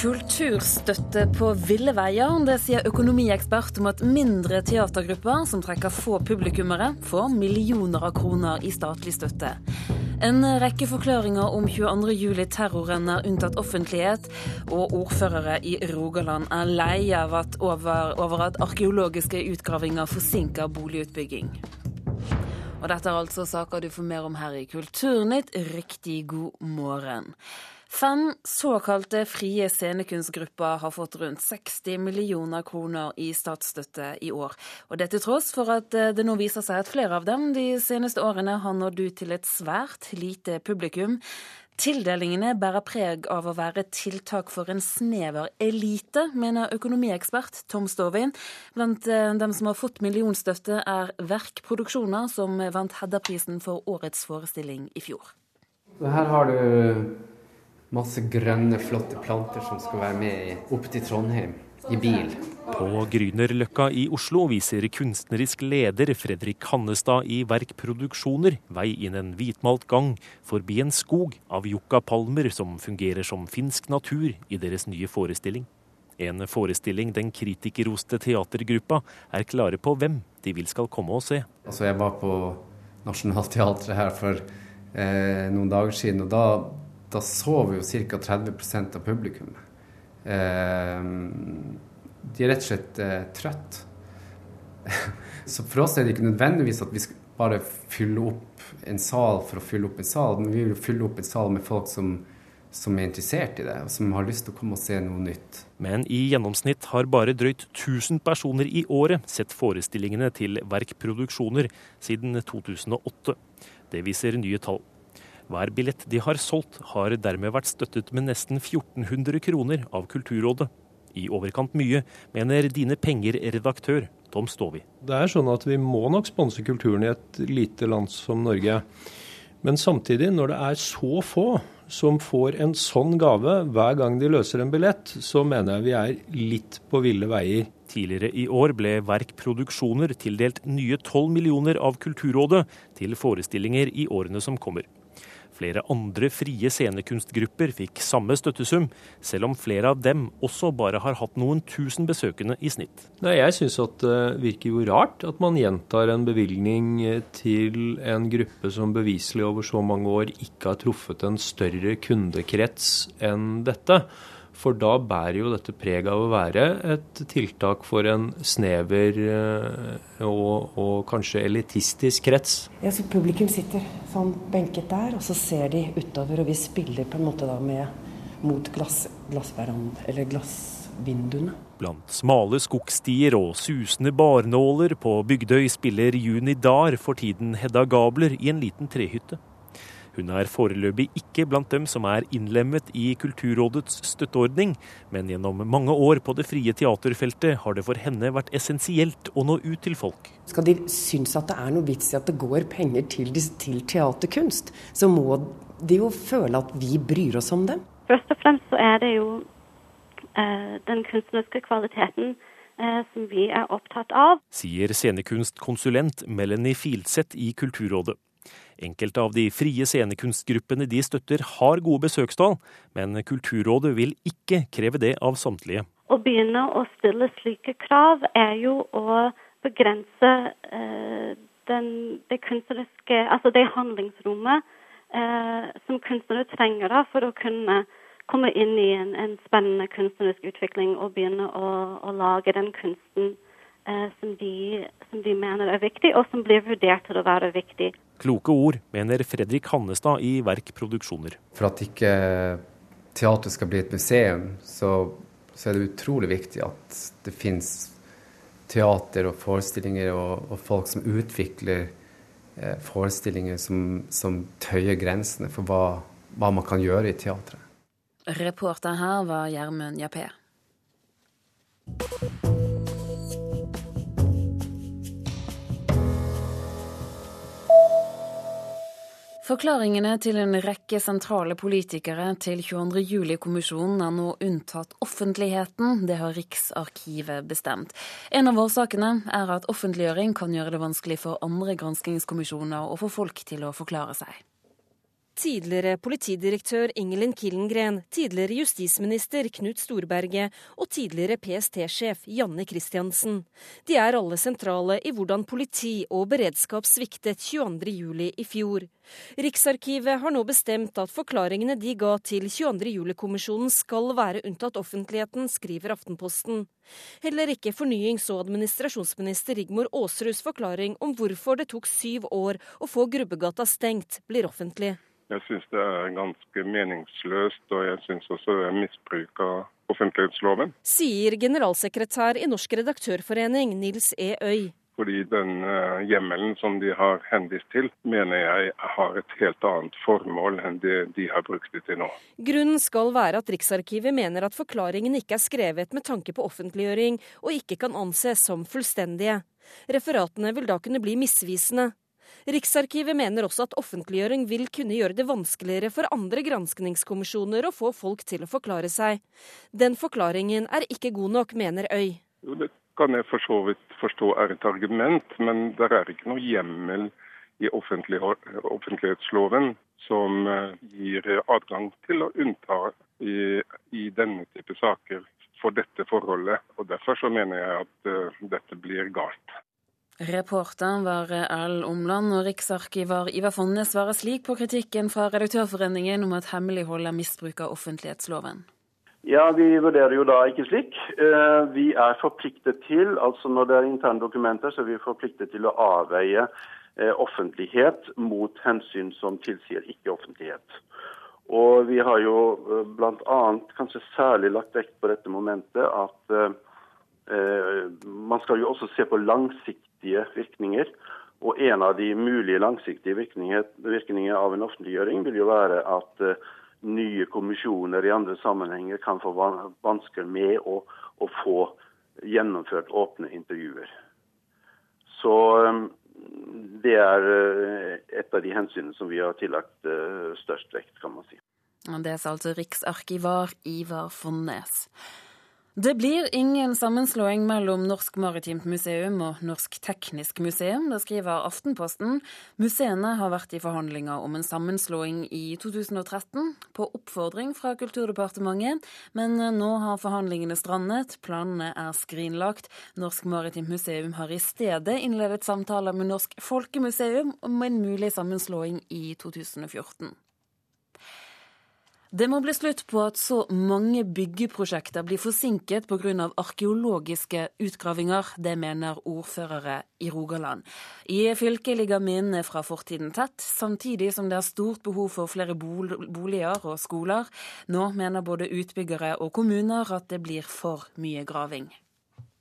Kulturstøtte på ville veier. Det sier økonomiekspert om at mindre teatergrupper som trekker få publikummere, får millioner av kroner i statlig støtte. En rekke forklaringer om 22.07-terroren er unntatt offentlighet, og ordførere i Rogaland er lei av at over, over at arkeologiske utgravinger forsinker boligutbygging. Og dette er altså saker du får mer om her i Kulturnytt. Riktig god morgen. Fem såkalte frie scenekunstgrupper har fått rundt 60 millioner kroner i statsstøtte i år. Og det til tross for at eh, det nå viser seg at flere av dem de seneste årene har nådd ut til et svært lite publikum. Tildelingene bærer preg av å være tiltak for en snever elite, mener økonomiekspert Tom Stovin. Blant eh, dem som har fått millionstøtte, er Verk som vant Hedda-prisen for årets forestilling i fjor. Her har du masse grønne, flotte planter som skal være med opp til Trondheim i bil. På Grünerløkka i Oslo viser kunstnerisk leder Fredrik Hannestad i Verk Produksjoner vei inn en hvitmalt gang forbi en skog av yuccapalmer som fungerer som finsk natur i deres nye forestilling. En forestilling den kritikerroste teatergruppa er klare på hvem de vil skal komme og se. Altså jeg var på Nationaltheatret her for eh, noen dager siden, og da da sover jo ca. 30% av publikum. Eh, de er rett og slett eh, trøtt. Så for oss er det ikke nødvendigvis at vi skal bare fylle opp en sal for å fylle opp en sal, men vi vil fylle opp en sal med folk som, som er interessert i det, og som har lyst til å komme og se noe nytt. Men i gjennomsnitt har bare drøyt 1000 personer i året sett forestillingene til Verk Produksjoner siden 2008. Det viser nye tall. Hver billett de har solgt, har dermed vært støttet med nesten 1400 kroner av Kulturrådet. I overkant mye, mener Dine Penger-redaktør Tom Stovi. Det er sånn at Vi må nok sponse kulturen i et lite land som Norge. Men samtidig, når det er så få som får en sånn gave hver gang de løser en billett, så mener jeg vi er litt på ville veier. Tidligere i år ble Verk Produksjoner tildelt nye 12 millioner av Kulturrådet til forestillinger i årene som kommer. Flere andre frie scenekunstgrupper fikk samme støttesum, selv om flere av dem også bare har hatt noen tusen besøkende i snitt. Nei, jeg syns det virker jo rart at man gjentar en bevilgning til en gruppe som beviselig over så mange år ikke har truffet en større kundekrets enn dette. For da bærer jo dette preg av å være et tiltak for en snever eh, og, og kanskje elitistisk krets. Ja, så Publikum sitter sånn benket der, og så ser de utover, og vi spiller på en måte da med mot glass, eller glassvinduene. Blant smale skogstier og susende barnåler på Bygdøy spiller Juni Dar for tiden Hedda Gabler i en liten trehytte. Hun er foreløpig ikke blant dem som er innlemmet i Kulturrådets støtteordning, men gjennom mange år på det frie teaterfeltet har det for henne vært essensielt å nå ut til folk. Skal de synes at det er noe vits i at det går penger til, til teaterkunst, så må de jo føle at vi bryr oss om dem. Først og fremst så er det jo eh, den kunstneriske kvaliteten eh, som vi er opptatt av. Sier scenekunstkonsulent Melanie Filseth i Kulturrådet. Enkelte av de frie scenekunstgruppene de støtter har gode besøkstall, men Kulturrådet vil ikke kreve det av samtlige. Å begynne å stille slike krav er jo å begrense eh, den, det kunstneriske Altså det handlingsrommet eh, som kunstnere trenger da, for å kunne komme inn i en, en spennende kunstnerisk utvikling og begynne å, å lage den kunsten som, de, som de mener er viktig, og som blir vurdert til å være viktig. Kloke ord, mener Fredrik Hannestad i Verk Produksjoner. For at ikke teatret skal bli et museum, så, så er det utrolig viktig at det finnes teater og forestillinger og, og folk som utvikler eh, forestillinger som, som, tøyer grensene for hva, hva, man kan gjøre i teatret. Reporter her var Gjermund Jappé. Forklaringene til en rekke sentrale politikere til 22. juli-kommisjonen er nå unntatt offentligheten. Det har Riksarkivet bestemt. En av årsakene er at offentliggjøring kan gjøre det vanskelig for andre granskingskommisjoner å få folk til å forklare seg. Tidligere politidirektør Ingelin Killengren, tidligere justisminister Knut Storberget og tidligere PST-sjef Janne Christiansen. De er alle sentrale i hvordan politi og beredskap sviktet 22.07. i fjor. Riksarkivet har nå bestemt at forklaringene de ga til 22.07-kommisjonen skal være unntatt offentligheten, skriver Aftenposten. Heller ikke fornyings- og administrasjonsminister Rigmor Aasruds forklaring om hvorfor det tok syv år å få Grubbegata stengt, blir offentlig. Jeg syns det er ganske meningsløst, og jeg syns også det er misbruk av offentlighetsloven. Sier generalsekretær i Norsk redaktørforening, Nils E. Øy. Fordi den uh, hjemmelen som de har henvist til, mener jeg har et helt annet formål enn det de har brukt det til nå. Grunnen skal være at Riksarkivet mener at forklaringen ikke er skrevet med tanke på offentliggjøring, og ikke kan anses som fullstendige. Referatene vil da kunne bli misvisende. Riksarkivet mener også at offentliggjøring vil kunne gjøre det vanskeligere for andre granskningskommisjoner å få folk til å forklare seg. Den forklaringen er ikke god nok, mener Øy. Jo, det kan jeg for så vidt forstå er et argument, men det er ikke noe hjemmel i offentlighetsloven som eh, gir adgang til å unnta i, i denne type saker for dette forholdet. Og Derfor så mener jeg at uh, dette blir galt. Reporteren var Erlend Omland, og riksarkivar Ivar Fonnes svarer slik på kritikken fra Redaktørforeningen om at hemmelighold er misbruk av offentlighetsloven. Ja, Vi vurderer jo da ikke slik. Eh, vi er forpliktet til, altså når det er interne dokumenter, så er vi forpliktet til å avveie eh, offentlighet mot hensyn som tilsier ikke-offentlighet. Og vi har jo eh, bl.a. kanskje særlig lagt vekt på dette momentet at man skal jo også se på langsiktige virkninger. Og en av de mulige langsiktige virkninger av en offentliggjøring vil jo være at nye kommisjoner i andre sammenhenger kan få vansker med å, å få gjennomført åpne intervjuer. Så um, det er uh, et av de hensynene som vi har tillagt størst vekt, kan man si. Det sa altså riksarkivar Ivar Fonnes. Det blir ingen sammenslåing mellom Norsk Maritimt Museum og Norsk Teknisk Museum, det skriver Aftenposten. Museene har vært i forhandlinger om en sammenslåing i 2013, på oppfordring fra Kulturdepartementet, men nå har forhandlingene strandet, planene er skrinlagt. Norsk Maritimt Museum har i stedet innledet samtaler med Norsk Folkemuseum om en mulig sammenslåing i 2014. Det må bli slutt på at så mange byggeprosjekter blir forsinket pga. arkeologiske utgravinger. Det mener ordførere i Rogaland. I fylket ligger minnene fra fortiden tett, samtidig som det er stort behov for flere boliger og skoler. Nå mener både utbyggere og kommuner at det blir for mye graving.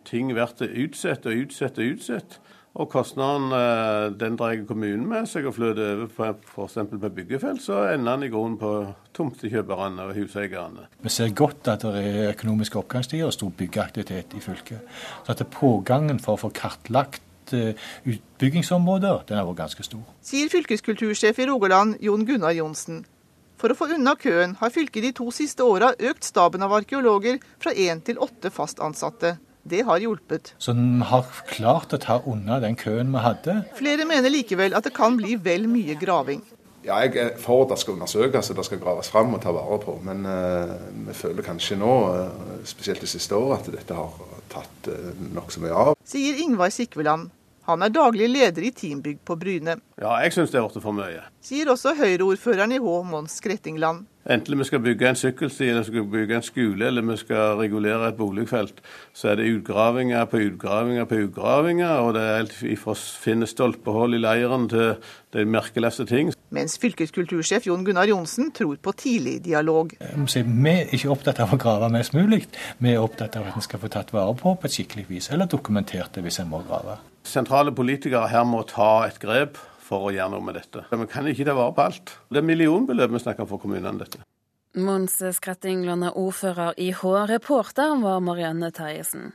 Ting blir utsatt og utsatt og utsatt. Og kostnaden eh, den drar kommunen med seg og flytter over på f.eks. på byggefelt, så ender den i grunnen på tomtekjøperne og huseierne. Vi ser godt at det er økonomiske oppgangstider og stor byggeaktivitet i fylket. Så at pågangen for å få kartlagt eh, utbyggingsområder, den har vært ganske stor. Sier fylkeskultursjef i Rogaland, Jon Gunnar Johnsen. For å få unna køen har fylket de to siste åra økt staben av arkeologer fra én til åtte fast ansatte. Det har hjulpet. Så den har klart å ta unna den køen vi hadde. Flere mener likevel at det kan bli vel mye graving. Ja, jeg er for at det skal undersøkes og det skal graves fram og ta vare på. Men uh, vi føler kanskje nå, uh, spesielt det siste året, at dette har tatt uh, nokså mye av. Sier Ingvar Sikveland. Han er daglig leder i Teambygg på Bryne. Ja, jeg syns det er blitt for mye. Sier også Høyre-ordføreren i Hå, Mons Skrettingland. Enten vi skal bygge en sykkelsti, eller vi skal bygge en skole, eller vi skal regulere et boligfelt, så er det utgravinger på utgravinger på utgravinger, og det er helt fra finne stolpehull i leiren til de merkeligste ting. Mens fylkeskultursjef Jon Gunnar Johnsen tror på tidlig dialog. Vi er ikke opptatt av å grave mest mulig, vi er opptatt av at en skal få tatt vare på på et skikkelig vis, eller dokumentert det hvis en må grave. Sentrale politikere her må ta et grep for å gjøre noe med dette. Vi kan ikke ta vare på alt. Det er millionbeløp vi snakker om for kommunene, dette. Mons Skrettingland er ordfører i Hå. Reporter var Marianne Terjesen.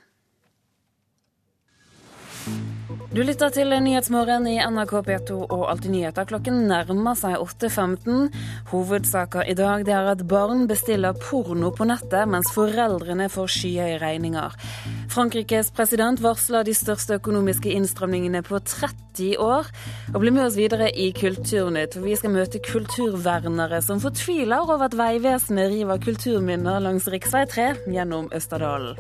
Du lytter til Nyhetsmorgen i NRK P2 og Alltid nyheter. Klokken nærmer seg 8.15. Hovedsaker i dag er at barn bestiller porno på nettet, mens foreldrene får skyhøye regninger. Frankrikes president varsler de største økonomiske innstramningene på 30 år. Og bli med oss videre i Kulturnytt, for vi skal møte kulturvernere som fortviler over at Vegvesenet river kulturminner langs rv. 3 gjennom Østerdalen.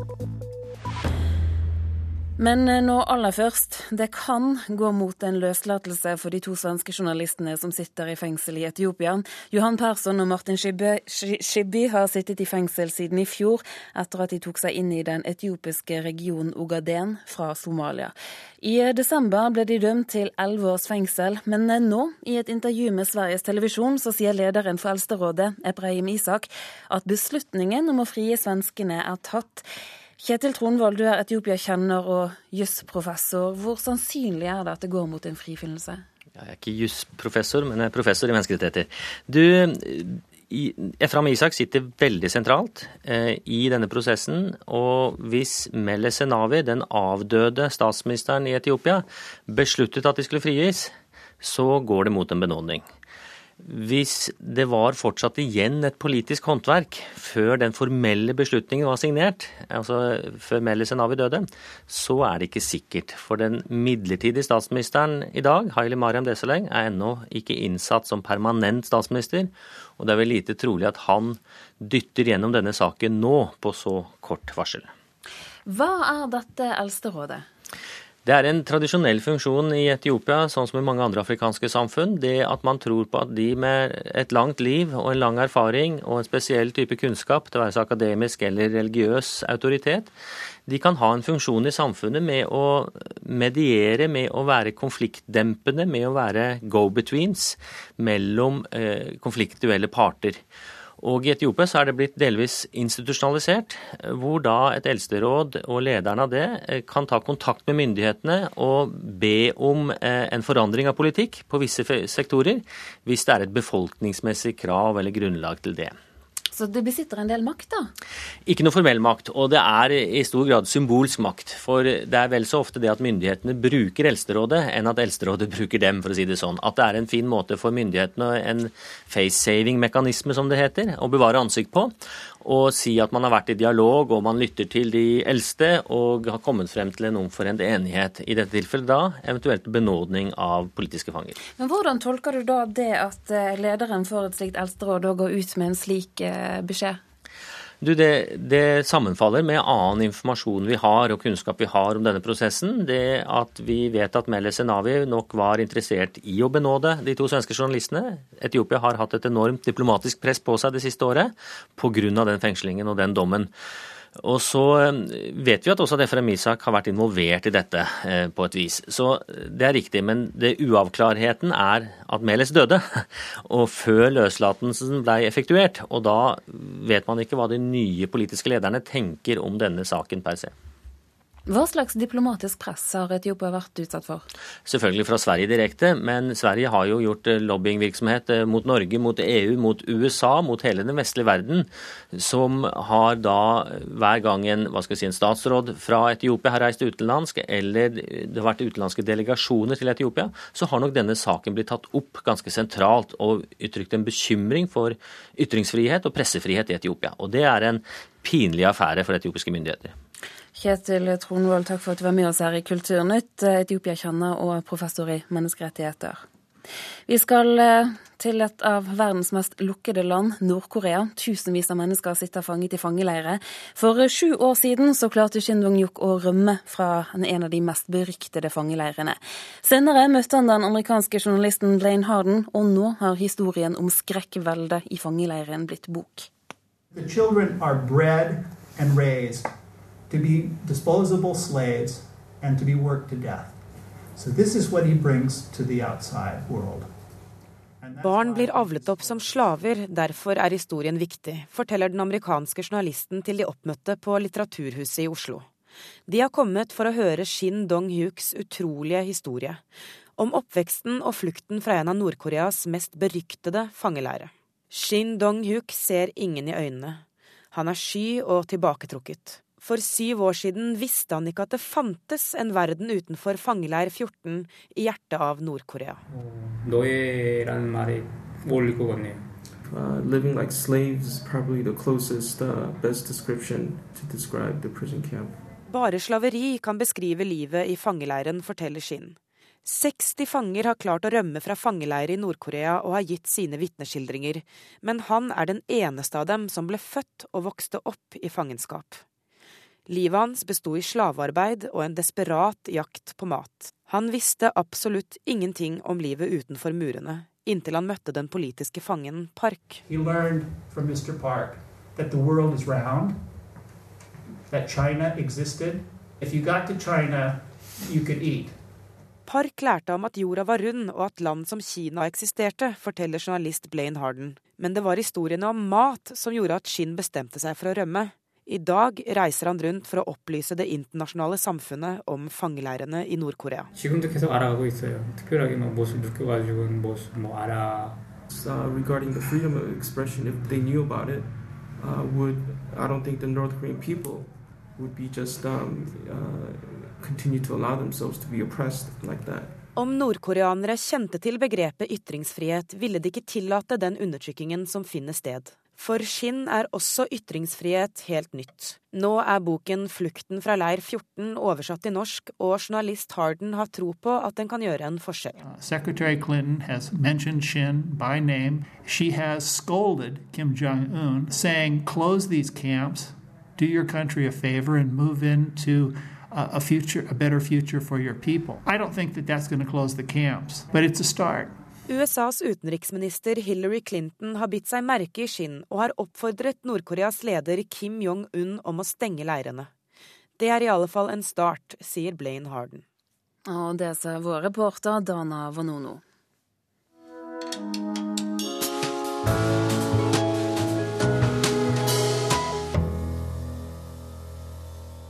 Men eh, nå aller først. Det kan gå mot en løslatelse for de to svenske journalistene som sitter i fengsel i Etiopia. Johan Persson og Martin Shibby har sittet i fengsel siden i fjor, etter at de tok seg inn i den etiopiske regionen Ogaden fra Somalia. I desember ble de dømt til elleve års fengsel, men eh, nå, i et intervju med Sveriges Televisjon, så sier lederen for Eldsterådet, Ebrahim Isak, at beslutningen om å frie svenskene er tatt. Kjetil Tronvold, du er Etiopia-kjenner og jusprofessor. Hvor sannsynlig er det at det går mot en frifinnelse? Jeg er ikke jusprofessor, men jeg er professor i menneskerettigheter. Du, Efram Isak sitter veldig sentralt eh, i denne prosessen. Og hvis Melle Senawi, den avdøde statsministeren i Etiopia, besluttet at de skulle frigis, så går det mot en benådning. Hvis det var fortsatt igjen et politisk håndverk før den formelle beslutningen var signert, altså før Meles Zenawi døde, så er det ikke sikkert. For den midlertidige statsministeren i dag, Haile Mariam Deseleng, er ennå ikke innsatt som permanent statsminister. Og det er vel lite trolig at han dytter gjennom denne saken nå, på så kort varsel. Hva er dette eldsterådet? Det er en tradisjonell funksjon i Etiopia, sånn som i mange andre afrikanske samfunn. Det at man tror på at de med et langt liv og en lang erfaring og en spesiell type kunnskap, det være seg akademisk eller religiøs autoritet, de kan ha en funksjon i samfunnet med å mediere, med å være konfliktdempende, med å være go-betweens mellom eh, konfliktuelle parter. Og I Etiopia så er det blitt delvis institusjonalisert, hvor da et eldsteråd og lederen av det eh, kan ta kontakt med myndighetene og be om eh, en forandring av politikk på visse sektorer, hvis det er et befolkningsmessig krav eller grunnlag til det. Så det besitter en del makt, da? Ikke noe formell makt, og det er i stor grad symbolsk makt. For det er vel så ofte det at myndighetene bruker Eldsterådet, enn at Eldsterådet bruker dem, for å si det sånn. At det er en fin måte for myndighetene, en face-saving-mekanisme som det heter, å bevare ansikt på og si at man har vært i dialog og man lytter til de eldste og har kommet frem til en omforent enighet. I dette tilfellet da eventuelt benådning av politiske fanger. Men Hvordan tolker du da det at eh, lederen for et slikt eldsteråd går ut med en slik eh, beskjed? Du, det, det, sammenfaller med annen informasjon vi har og kunnskap vi har om denne prosessen. Det at vi vet at Meles Senavi nok var interessert i å benåde de to svenske journalistene. Etiopia har hatt et enormt diplomatisk press på seg det siste året pga. den fengslingen og den dommen. Og så eh, vet vi at også at Efrem Isak har vært involvert i dette eh, på et vis. Så eh, det er riktig. Men det uavklarheten er at Meles døde. Og før løslatelsen ble effektuert. Og da vet man ikke hva de nye politiske lederne tenker om denne saken per se. Hva slags diplomatisk press har Etiopia vært utsatt for? Selvfølgelig fra Sverige direkte, men Sverige har jo gjort eh, lobbyingvirksomhet eh, mot Norge, mot EU, mot USA, mot hele den vestlige verden, som har da hver gang en, si, en statsråd fra Etiopia har reist utenlandsk, eller det har vært utenlandske delegasjoner til Etiopia, så har nok denne saken blitt tatt opp ganske sentralt og uttrykt en bekymring for ytringsfrihet og pressefrihet i Etiopia. Og det er en pinlig affære for etiopiske myndigheter. Kjetil Tronvold, takk for at du var med oss her i Kulturnytt, Etiopia-kjenner og professor i menneskerettigheter. Vi skal eh, til et av verdens mest lukkede land, Nord-Korea. Tusenvis av mennesker sitter fanget i fangeleire. For sju år siden så klarte Shin Dong-yuk å rømme fra en av de mest beryktede fangeleirene. Senere møtte han den amerikanske journalisten Blaine Harden, og nå har historien om skrekkveldet i fangeleiren blitt bok. The children are bred and raised to be disposable slaves and to be worked to death. So this is what he brings to the outside world. Barn blir avlet opp som slaver, derfor er historien viktig, forteller den amerikanske journalisten til de oppmøtte på Litteraturhuset i Oslo. De har kommet for å høre Shin Dong-huks utrolige historie. Om oppveksten og flukten fra en av Nord-Koreas mest beryktede fangeleire. Shin Dong-huk ser ingen i øynene. Han er sky og tilbaketrukket. For syv år siden visste han ikke at det fantes en verden utenfor fangeleir 14 i hjertet av Nord-Korea. Uh, living like slaves, probably the closest, uh, best description to describe the prison camp. Bare slaveri kan beskrive livet i fangeleiren, forteller Shin. 60 fanger har klart å rømme fra fangeleirer i Nord-Korea og har gitt sine vitneskildringer, men han er den eneste av dem som ble født og vokste opp i fangenskap. Livet hans besto i slavearbeid og en desperat jakt på mat. Han visste absolutt ingenting om livet utenfor murene, inntil han møtte den politiske fangen Park. Round, China. Park lærte om at jorda var rund og at land som Kina eksisterte, forteller journalist Blaine Harden. Men det var historiene om mat som gjorde at Shin bestemte seg for å rømme. I dag reiser han rundt for å opplyse det internasjonale samfunnet om fangeleirene i Nord-Korea. Uh, regarding the freedom of expression, if they knew about it, uh, would I don't think the North Korean people would be just um, uh, continue to allow themselves to be oppressed like that. Om nordkoreanere kjente til begrepet ytringsfrihet, ville de ikke tillate den undertrykkingen som finner sted. For Shin er også ytringsfrihet helt nytt. Nå er boken 'Flukten fra leir 14' oversatt til norsk, og journalist Harden har tro på at den kan gjøre en forskjell. Uh, Secretary Clinton has mentioned Shin by name. She has scolded Kim Jong-un, saying, close these camps, do your country a favor and move into a future, a better future for your people. I don't think that that's going to close the camps, but it's a start. USAs utenriksminister Hillary Clinton har bitt seg merke i skinn og har oppfordret Nord-Koreas leder Kim Jong-un om å stenge leirene. Det er i alle fall en start, sier Blaine Harden. Og det sa vår reporter Dana Vanono.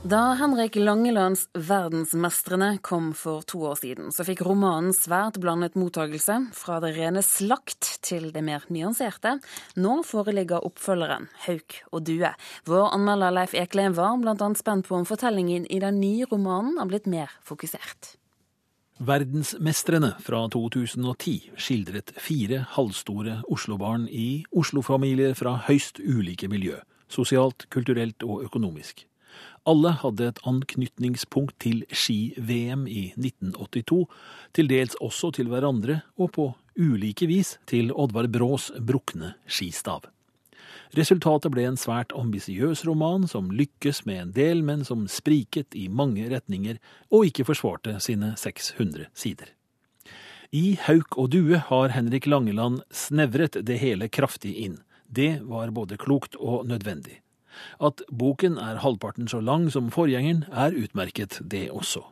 Da Henrik Langelands 'Verdensmestrene' kom for to år siden, så fikk romanen svært blandet mottagelse, fra det rene slakt til det mer nyanserte. Nå foreligger oppfølgeren 'Hauk og due'. Vår anmelder Leif Ekle var bl.a. spent på om fortellingen i den nye romanen har blitt mer fokusert. Verdensmestrene fra 2010 skildret fire halvstore Oslo-barn i Oslo-familier fra høyst ulike miljø, sosialt, kulturelt og økonomisk. Alle hadde et anknytningspunkt til ski-VM i 1982, til dels også til hverandre og på ulike vis til Oddvar Brås brukne skistav. Resultatet ble en svært ambisiøs roman som lykkes med en del, men som spriket i mange retninger og ikke forsvarte sine 600 sider. I Hauk og due har Henrik Langeland snevret det hele kraftig inn. Det var både klokt og nødvendig. At boken er halvparten så lang som forgjengeren, er utmerket, det også.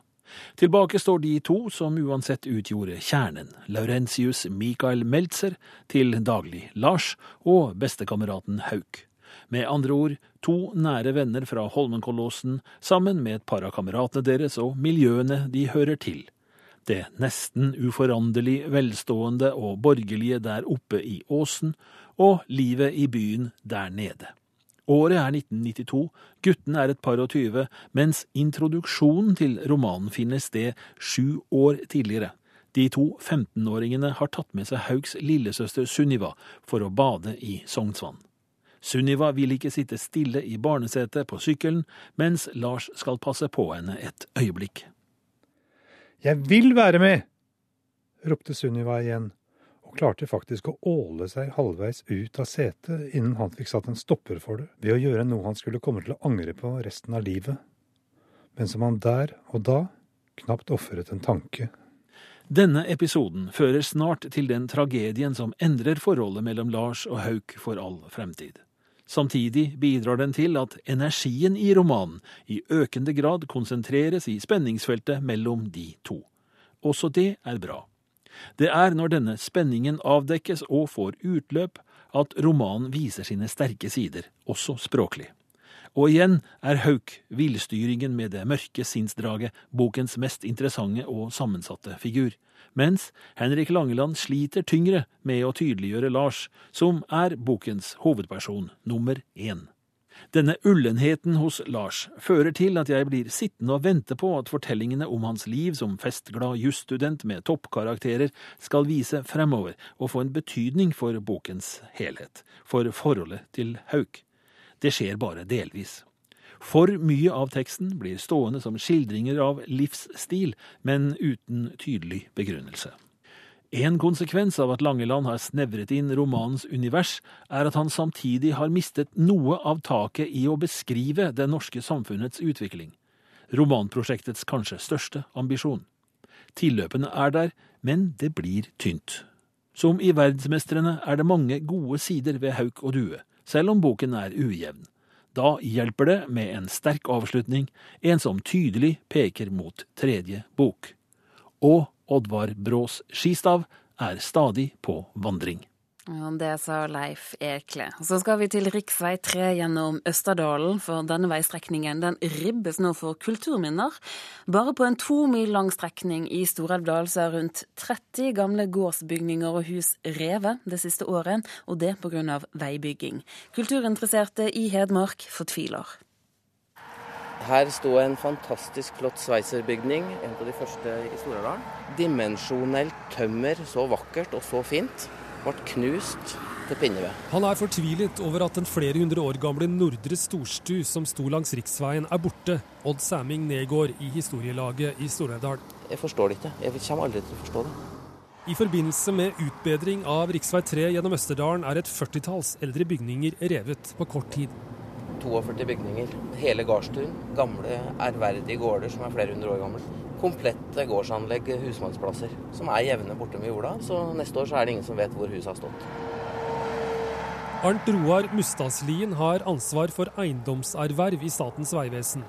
Tilbake står de to som uansett utgjorde kjernen, Laurentius Michael Meltzer, til daglig Lars, og bestekameraten Hauk. Med andre ord to nære venner fra Holmenkollåsen, sammen med et par av kameratene deres og miljøene de hører til. Det nesten uforanderlig velstående og borgerlige der oppe i åsen, og livet i byen der nede. Året er 1992, guttene er et par og tyve, mens introduksjonen til romanen finner sted sju år tidligere. De to 15-åringene har tatt med seg Hauks lillesøster Sunniva for å bade i Sognsvann. Sunniva vil ikke sitte stille i barnesetet på sykkelen, mens Lars skal passe på henne et øyeblikk. Jeg vil være med! ropte Sunniva igjen klarte faktisk å åle seg halvveis ut av setet innen han fikk satt en stopper for det, ved å gjøre noe han skulle komme til å angre på resten av livet, men som han der og da knapt ofret en tanke. Denne episoden fører snart til den tragedien som endrer forholdet mellom Lars og Hauk for all fremtid. Samtidig bidrar den til at energien i romanen i økende grad konsentreres i spenningsfeltet mellom de to. Også det er bra. Det er når denne spenningen avdekkes og får utløp, at romanen viser sine sterke sider, også språklig. Og igjen er Hauk, villstyringen med det mørke sinnsdraget, bokens mest interessante og sammensatte figur, mens Henrik Langeland sliter tyngre med å tydeliggjøre Lars, som er bokens hovedperson nummer én. Denne ullenheten hos Lars fører til at jeg blir sittende og vente på at fortellingene om hans liv som festglad jusstudent med toppkarakterer skal vise fremover og få en betydning for bokens helhet, for forholdet til Hauk. Det skjer bare delvis. For mye av teksten blir stående som skildringer av livsstil, men uten tydelig begrunnelse. En konsekvens av at Langeland har snevret inn romanens univers, er at han samtidig har mistet noe av taket i å beskrive det norske samfunnets utvikling. Romanprosjektets kanskje største ambisjon. Tilløpene er der, men det blir tynt. Som i Verdensmestrene er det mange gode sider ved Hauk og Due, selv om boken er ujevn. Da hjelper det med en sterk avslutning, en som tydelig peker mot tredje bok. Og Oddvar Brås skistav er stadig på vandring. Ja, det sa Leif Ekle. Så skal vi til rv. 3 gjennom Østerdalen, for denne veistrekningen den ribbes nå for kulturminner. Bare på en to mil lang strekning i Stor-Elvdal så er rundt 30 gamle gårdsbygninger og hus revet det siste året, og det pga. veibygging. Kulturinteresserte i Hedmark fortviler. Her sto en fantastisk flott sveiserbygning, en av de første i Stor-Elvdal. Dimensjonelt tømmer, så vakkert og så fint, ble knust til pinneved. Han er fortvilet over at den flere hundre år gamle Nordre Storstu som sto langs riksveien er borte. Odd Sæming Negård i historielaget i Stor-Elvdal. Jeg forstår det ikke. Jeg kommer aldri til å forstå det. I forbindelse med utbedring av rv. 3 gjennom Østerdalen er et førtitalls eldre bygninger revet på kort tid. 42 bygninger. Hele gardstun. Gamle, ærverdige gårder som er flere hundre år gamle. Komplette gårdsanlegg, husmannsplasser, som er jevne borte med jorda. Så neste år så er det ingen som vet hvor huset har stått. Arnt Roar Mustadslien har ansvar for eiendomserverv i Statens vegvesen.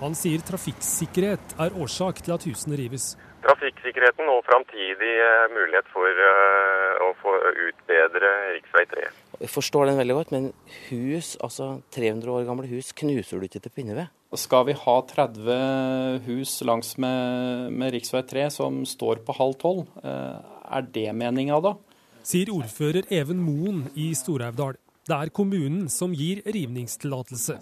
Han sier trafikksikkerhet er årsak til at husene rives. Trafikksikkerheten og framtidig eh, mulighet for uh, å få utbedre rv. 3. Jeg forstår den veldig godt, men hus, altså 300 år gamle hus, knuser du ikke til pinneved? Skal vi ha 30 hus langs med, med rv. 3 som står på halv tolv, er det meninga da? Sier ordfører Even Moen i Stor-Elvdal. Det er kommunen som gir rivningstillatelse.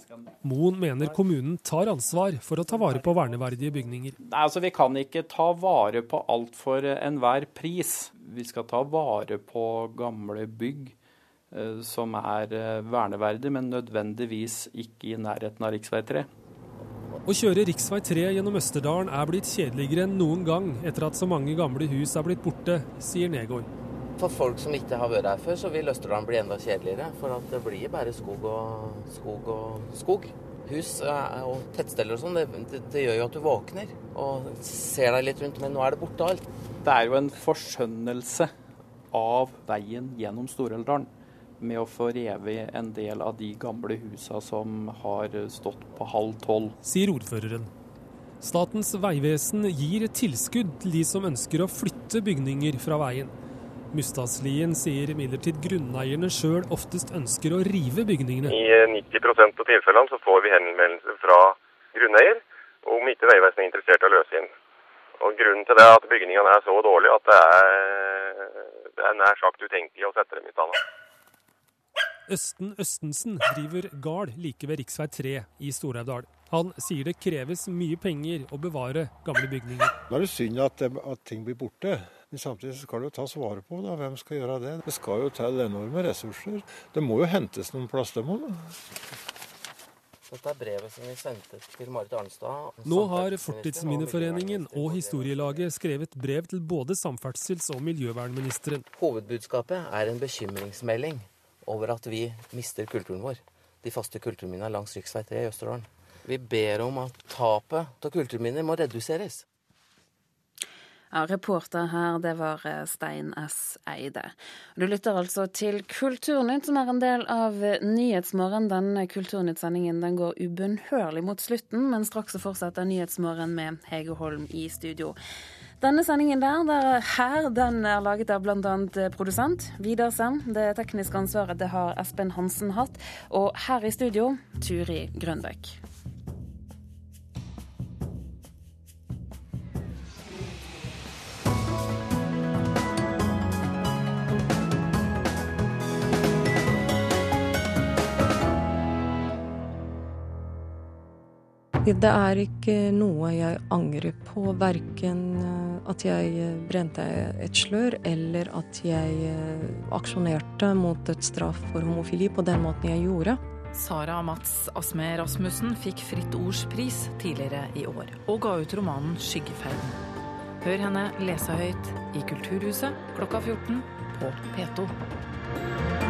Moen mener kommunen tar ansvar for å ta vare på verneverdige bygninger. Nei, altså Vi kan ikke ta vare på alt for enhver pris. Vi skal ta vare på gamle bygg eh, som er verneverdig, men nødvendigvis ikke i nærheten av rv. 3. Å kjøre rv. 3 gjennom Østerdalen er blitt kjedeligere enn noen gang etter at så mange gamle hus er blitt borte, sier Negård. For folk som ikke har vært her før, så vil Østerdalen bli enda kjedeligere. For at det blir bare skog og skog og skog. Hus og tettsteder og sånn, det, det, det, gjør jo at du våkner og ser deg litt rundt. Men nå er det borte alt. Det er jo en forskjønnelse av veien gjennom Stor-Elvdalen med å få revet en del av de gamle husa som har stått på halv tolv. Sier ordføreren. Statens vegvesen gir tilskudd til de som ønsker å flytte bygninger fra veien. Mustadslien sier imidlertid grunneierne sjøl oftest ønsker å rive bygningene. I 90% av tilfellene så får vi henvendelser fra grunneier om ikke Vegvesenet er interessert i å løse inn. Og Grunnen til det er at bygningene er så dårlige at det er, det er nær sagt utenkelig å sette dem i stand. Østen Østensen driver gard like ved rv. 3 i Stor-Elvdal. Han sier det kreves mye penger å bevare gamle bygninger. Nå er det synd at, at ting blir borte. Men samtidig skal det jo tas vare på. da. Hvem skal gjøre det? Det skal jo til enorme ressurser. Det må jo hentes noen plass, det må det. Dette er brevet som vi sendte til Marit Arnstad. Nå har Fortidsminneforeningen og Historielaget skrevet brev til både samferdsels- og miljøvernministeren. Hovedbudskapet er en bekymringsmelding over at vi mister kulturen vår. De faste kulturminnene langs rv. 3 i Østerdalen. Vi ber om at tapet av kulturminner må reduseres. Ja, reporter her, det var eh, Stein S. Eide. Du lytter altså til Kulturnytt, som er en del av Nyhetsmorgen. Denne Kulturnytt-sendingen den går ubønnhørlig mot slutten, men straks fortsetter Nyhetsmorgen med Hege Holm i studio. Denne sendingen der, der her, den er laget av bl.a. produsent Widersen. Det tekniske ansvaret det har Espen Hansen hatt. Og her i studio, Turi Grønbøk. Det er ikke noe jeg angrer på, verken eh, at jeg eh, brente et slør eller at jeg eh, aksjonerte mot dødsstraff for homofili på den måten jeg gjorde. Sara Mats Asme Rasmussen fikk Fritt Ords pris tidligere i år, og ga ut romanen 'Skyggeferden'. Hør henne lese høyt i Kulturhuset klokka 14 på P2.